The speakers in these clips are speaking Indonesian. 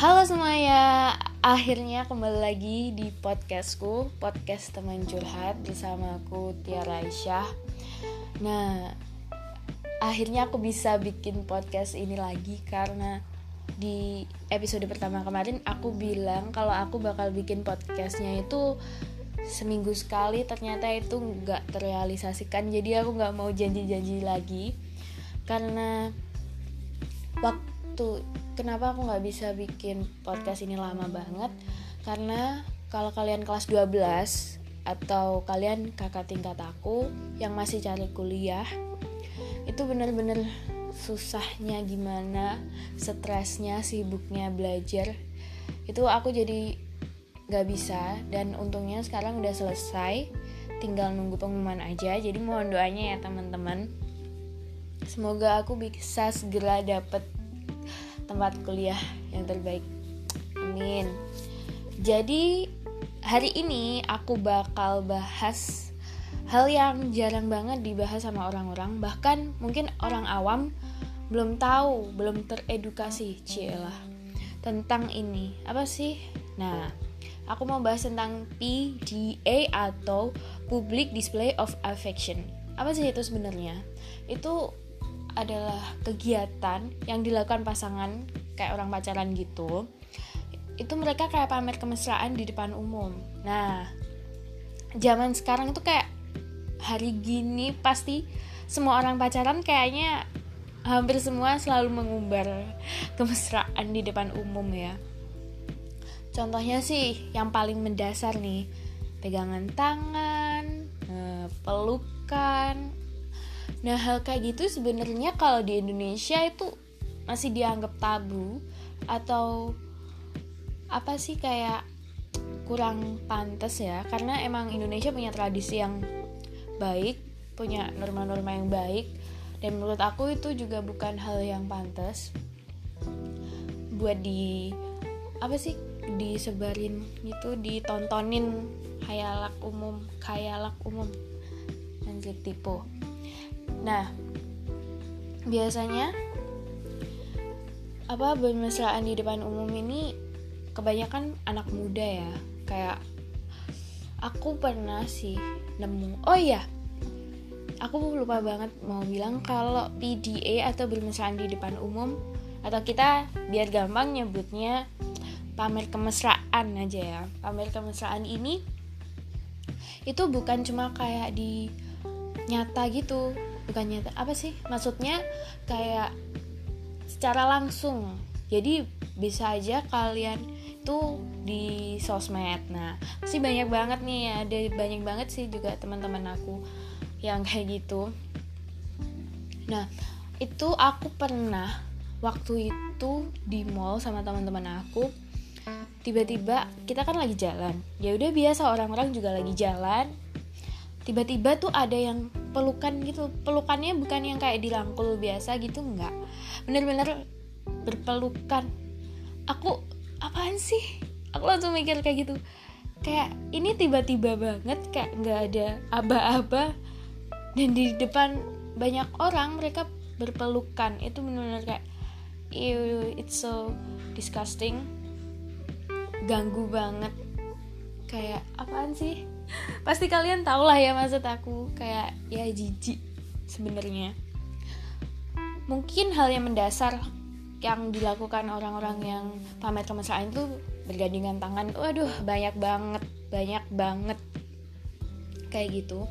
Halo semuanya, akhirnya kembali lagi di podcastku, podcast teman curhat bersama aku Tiara Aisyah. Nah, akhirnya aku bisa bikin podcast ini lagi karena di episode pertama kemarin aku bilang kalau aku bakal bikin podcastnya itu seminggu sekali. Ternyata itu nggak terrealisasikan. Jadi aku nggak mau janji-janji lagi. Karena waktu kenapa aku nggak bisa bikin podcast ini lama banget? Karena kalau kalian kelas 12 atau kalian kakak tingkat aku yang masih cari kuliah itu bener-bener susahnya gimana stresnya sibuknya belajar itu aku jadi gak bisa. Dan untungnya sekarang udah selesai tinggal nunggu pengumuman aja. Jadi mohon doanya ya teman-teman. Semoga aku bisa segera dapet tempat kuliah yang terbaik amin jadi hari ini aku bakal bahas hal yang jarang banget dibahas sama orang-orang bahkan mungkin orang awam belum tahu, belum teredukasi, cielah tentang ini. Apa sih? Nah, aku mau bahas tentang PDA atau Public Display of Affection. Apa sih itu sebenarnya? Itu adalah kegiatan yang dilakukan pasangan kayak orang pacaran gitu. Itu mereka kayak pamer kemesraan di depan umum. Nah, zaman sekarang itu kayak hari gini pasti semua orang pacaran kayaknya hampir semua selalu mengumbar kemesraan di depan umum ya. Contohnya sih yang paling mendasar nih, pegangan tangan, eh, pelukan. Nah, hal kayak gitu sebenarnya kalau di Indonesia itu masih dianggap tabu atau apa sih kayak kurang pantas ya? Karena emang Indonesia punya tradisi yang baik, punya norma-norma yang baik dan menurut aku itu juga bukan hal yang pantas buat di apa sih disebarin gitu ditontonin khayalak umum khayalak umum. Anjir tipu nah biasanya apa bermesraan di depan umum ini kebanyakan anak muda ya. Kayak aku pernah sih nemu oh iya aku lupa banget mau bilang kalau PDA atau bermesraan di depan umum atau kita biar gampang nyebutnya pamer kemesraan aja ya. Pamer kemesraan ini itu bukan cuma kayak di nyata gitu bukan nyata apa sih? Maksudnya kayak secara langsung. Jadi bisa aja kalian itu di sosmed. Nah pasti banyak banget nih ada banyak banget sih juga teman-teman aku yang kayak gitu. Nah itu aku pernah waktu itu di mall sama teman-teman aku tiba-tiba kita kan lagi jalan. Ya udah biasa orang-orang juga lagi jalan. Tiba-tiba tuh ada yang pelukan gitu. Pelukannya bukan yang kayak dirangkul biasa gitu enggak. Bener-bener berpelukan. Aku apaan sih? Aku langsung mikir kayak gitu. Kayak ini tiba-tiba banget kayak nggak ada aba-aba dan di depan banyak orang mereka berpelukan. Itu benar-benar kayak ew it's so disgusting. Ganggu banget. Kayak apaan sih pasti kalian tau lah ya maksud aku kayak ya jijik sebenarnya. Mungkin hal yang mendasar yang dilakukan orang-orang yang pamer kemesraan itu bergandingan tangan. Waduh banyak banget banyak banget. Kayak gitu.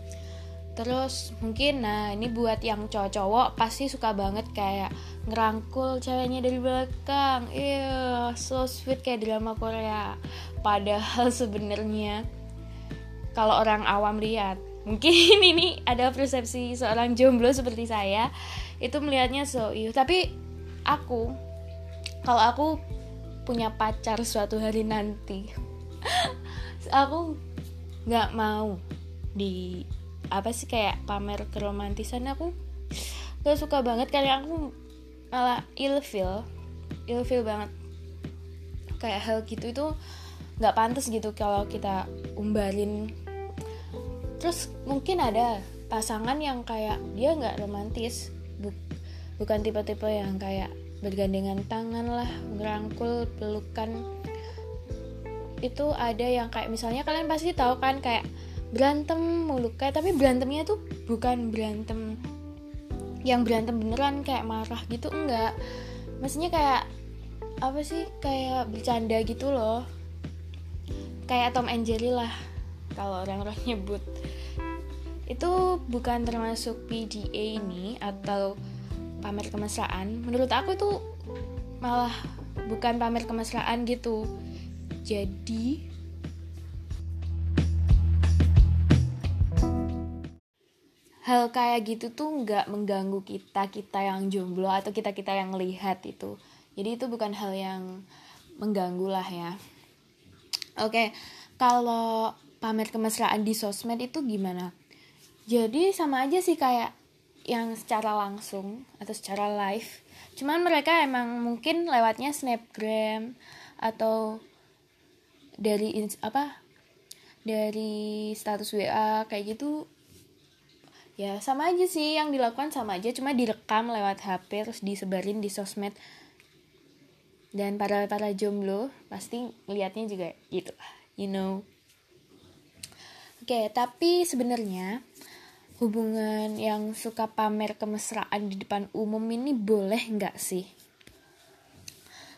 Terus mungkin nah ini buat yang cowok-cowok pasti suka banget kayak ngerangkul ceweknya dari belakang. Iya so sweet kayak drama Korea. Padahal sebenarnya kalau orang awam lihat. Mungkin ini ada persepsi seorang jomblo seperti saya itu melihatnya so iya. Tapi aku kalau aku punya pacar suatu hari nanti aku nggak mau di apa sih kayak pamer keromantisan aku. Gak suka banget karena aku malah ilfil ilfil banget. Kayak hal gitu itu nggak pantas gitu kalau kita umbarin terus mungkin ada pasangan yang kayak dia nggak romantis. Buk bukan tipe-tipe yang kayak bergandengan tangan lah ngerangkul pelukan. Itu ada yang kayak misalnya kalian pasti tahu kan kayak berantem mulu. Kayak tapi berantemnya tuh bukan berantem yang berantem beneran kayak marah gitu enggak. Maksudnya kayak apa sih kayak bercanda gitu loh. Kayak Tom and Jerry lah kalau orang-orang nyebut itu bukan termasuk PDA ini atau pamer kemesraan. Menurut aku itu malah bukan pamer kemesraan gitu. Jadi hal kayak gitu tuh nggak mengganggu kita kita yang jomblo atau kita kita yang lihat itu. Jadi itu bukan hal yang mengganggu lah ya. Oke kalau pamer kemesraan di sosmed itu gimana jadi sama aja sih kayak yang secara langsung atau secara live. Cuman mereka emang mungkin lewatnya snapgram atau dari apa dari status WA kayak gitu. Ya sama aja sih yang dilakukan sama aja cuma direkam lewat HP terus disebarin di sosmed. Dan para para jomblo pasti lihatnya juga gitu you know. Oke okay, tapi sebenarnya hubungan yang suka pamer kemesraan di depan umum ini boleh nggak sih?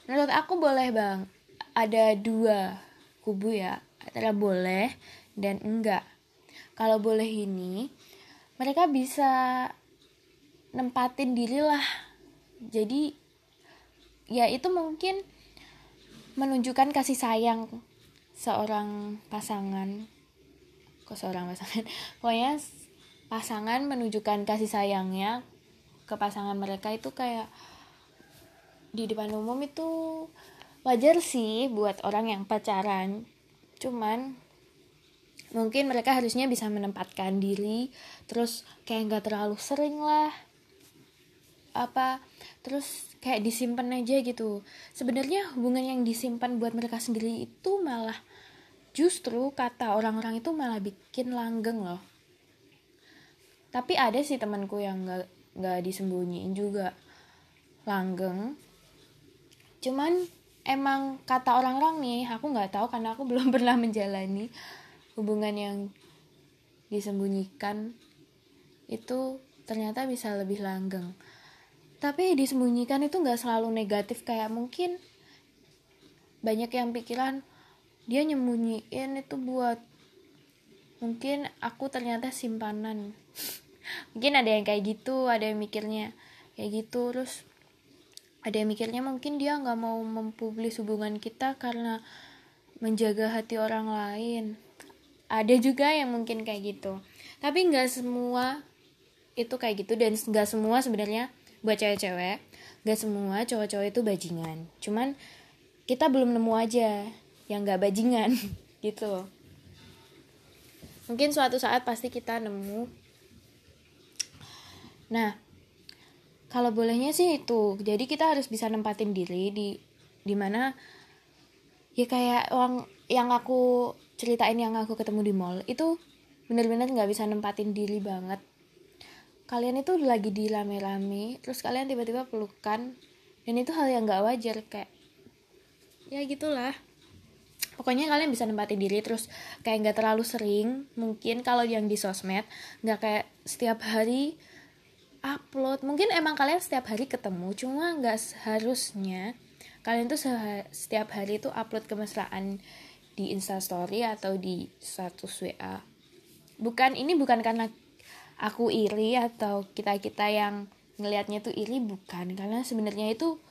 Menurut aku boleh bang. Ada dua kubu ya antara boleh dan enggak. Kalau boleh ini mereka bisa nempatin diri lah. Jadi ya itu mungkin menunjukkan kasih sayang seorang pasangan. Kok seorang pasangan? Pokoknya pasangan menunjukkan kasih sayangnya ke pasangan mereka itu kayak di depan umum itu wajar sih buat orang yang pacaran. Cuman mungkin mereka harusnya bisa menempatkan diri terus kayak nggak terlalu sering lah apa terus kayak disimpan aja gitu. Sebenarnya hubungan yang disimpan buat mereka sendiri itu malah justru kata orang-orang itu malah bikin langgeng loh tapi ada sih temanku yang nggak nggak disembunyiin juga. Langgeng. Cuman emang kata orang-orang nih aku nggak tahu karena aku belum pernah menjalani hubungan yang disembunyikan. Itu ternyata bisa lebih langgeng. Tapi disembunyikan itu nggak selalu negatif kayak mungkin banyak yang pikiran dia nyembunyiin itu buat mungkin aku ternyata simpanan mungkin ada yang kayak gitu ada yang mikirnya kayak gitu. Terus ada yang mikirnya mungkin dia nggak mau mempublis hubungan kita karena menjaga hati orang lain. Ada juga yang mungkin kayak gitu. Tapi nggak semua itu kayak gitu. Dan nggak semua sebenarnya buat cewek-cewek nggak semua cowok-cowok itu bajingan. Cuman kita belum nemu aja yang nggak bajingan gitu. Mungkin suatu saat pasti kita nemu nah kalau bolehnya sih itu. Jadi kita harus bisa nempatin diri di di mana ya kayak uang yang aku ceritain yang aku ketemu di mall itu bener-bener nggak bisa nempatin diri banget. Kalian itu lagi di rame-rame terus kalian tiba-tiba pelukan dan itu hal yang nggak wajar kayak ya gitulah. Pokoknya kalian bisa nempatin diri terus kayak nggak terlalu sering. Mungkin kalau yang di sosmed nggak kayak setiap hari upload. Mungkin emang kalian setiap hari ketemu cuma nggak seharusnya kalian tuh setiap hari itu upload kemesraan di instastory atau di status WA bukan ini bukan karena aku iri atau kita kita yang ngelihatnya tuh iri bukan. Karena sebenarnya itu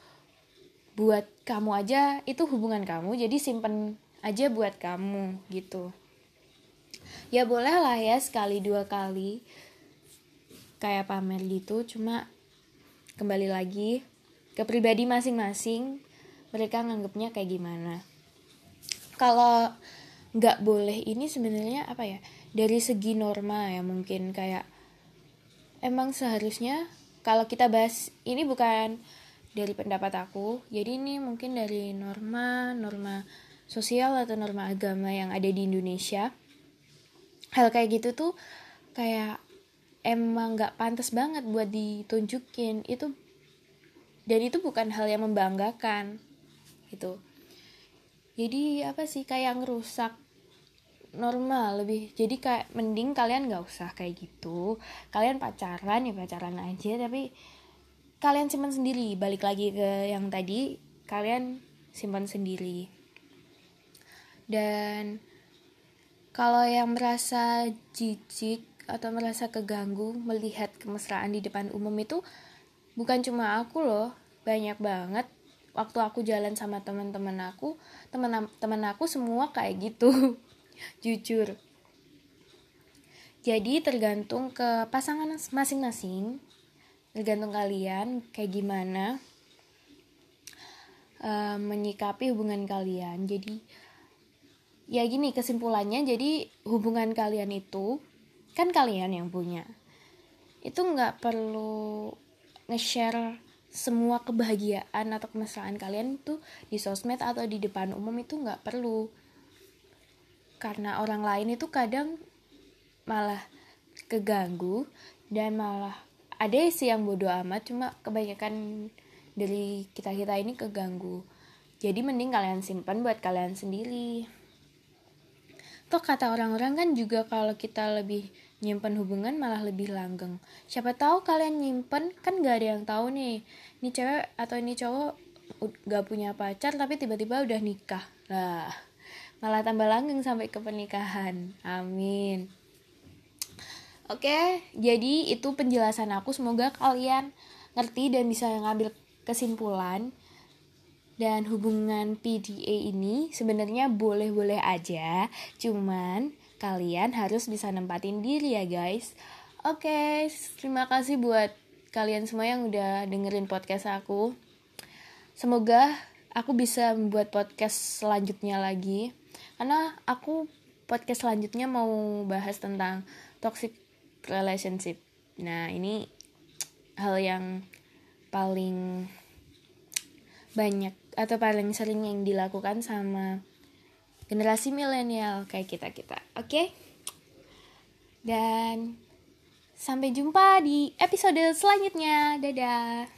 buat kamu aja itu hubungan kamu jadi simpen aja buat kamu gitu. Ya boleh lah ya sekali dua kali kayak pamer gitu cuma kembali lagi ke pribadi masing-masing mereka nganggapnya kayak gimana. Kalau nggak boleh ini sebenarnya apa ya dari segi norma ya mungkin kayak emang seharusnya kalau kita bahas ini bukan dari pendapat aku jadi ini mungkin dari norma norma sosial atau norma agama yang ada di Indonesia. Hal kayak gitu tuh kayak emang nggak pantas banget buat ditunjukin. Itu dan itu bukan hal yang membanggakan gitu. Jadi apa sih kayak ngerusak normal lebih. Jadi kayak mending kalian nggak usah kayak gitu. Kalian pacaran ya pacaran aja tapi kalian simpan sendiri. Balik lagi ke yang tadi kalian simpan sendiri. Dan kalau yang merasa jijik atau merasa keganggu melihat kemesraan di depan umum itu bukan cuma aku loh banyak banget. Waktu aku jalan sama teman-teman aku teman-teman aku semua kayak gitu jujur. Jadi tergantung ke pasangan masing-masing tergantung kalian kayak gimana uh, menyikapi hubungan kalian. Jadi ya gini kesimpulannya jadi hubungan kalian itu kan kalian yang punya. Itu nggak perlu nge-share semua kebahagiaan atau kemesraan kalian itu di sosmed atau di depan umum itu nggak perlu. Karena orang lain itu kadang malah keganggu dan malah ada sih yang bodoh amat cuma kebanyakan dari kita kita ini keganggu. Jadi mending kalian simpan buat kalian sendiri. Toh kata orang-orang kan juga kalau kita lebih nyimpen hubungan malah lebih langgeng. Siapa tahu kalian nyimpen kan gak ada yang tahu nih. Ini cewek atau ini cowok gak punya pacar tapi tiba-tiba udah nikah. Lah malah tambah langgeng sampai ke pernikahan. Amin. Oke jadi itu penjelasan aku. Semoga kalian ngerti dan bisa ngambil kesimpulan dan hubungan PDA ini sebenarnya boleh-boleh aja. Cuman kalian harus bisa nempatin diri ya guys. Oke terima kasih buat kalian semua yang udah dengerin podcast aku. Semoga aku bisa membuat podcast selanjutnya lagi. Karena aku podcast selanjutnya mau bahas tentang toxic relationship. Nah ini hal yang paling banyak atau paling sering yang dilakukan sama generasi milenial kayak kita kita. Oke? Okay? dan sampai jumpa di episode selanjutnya. Dadah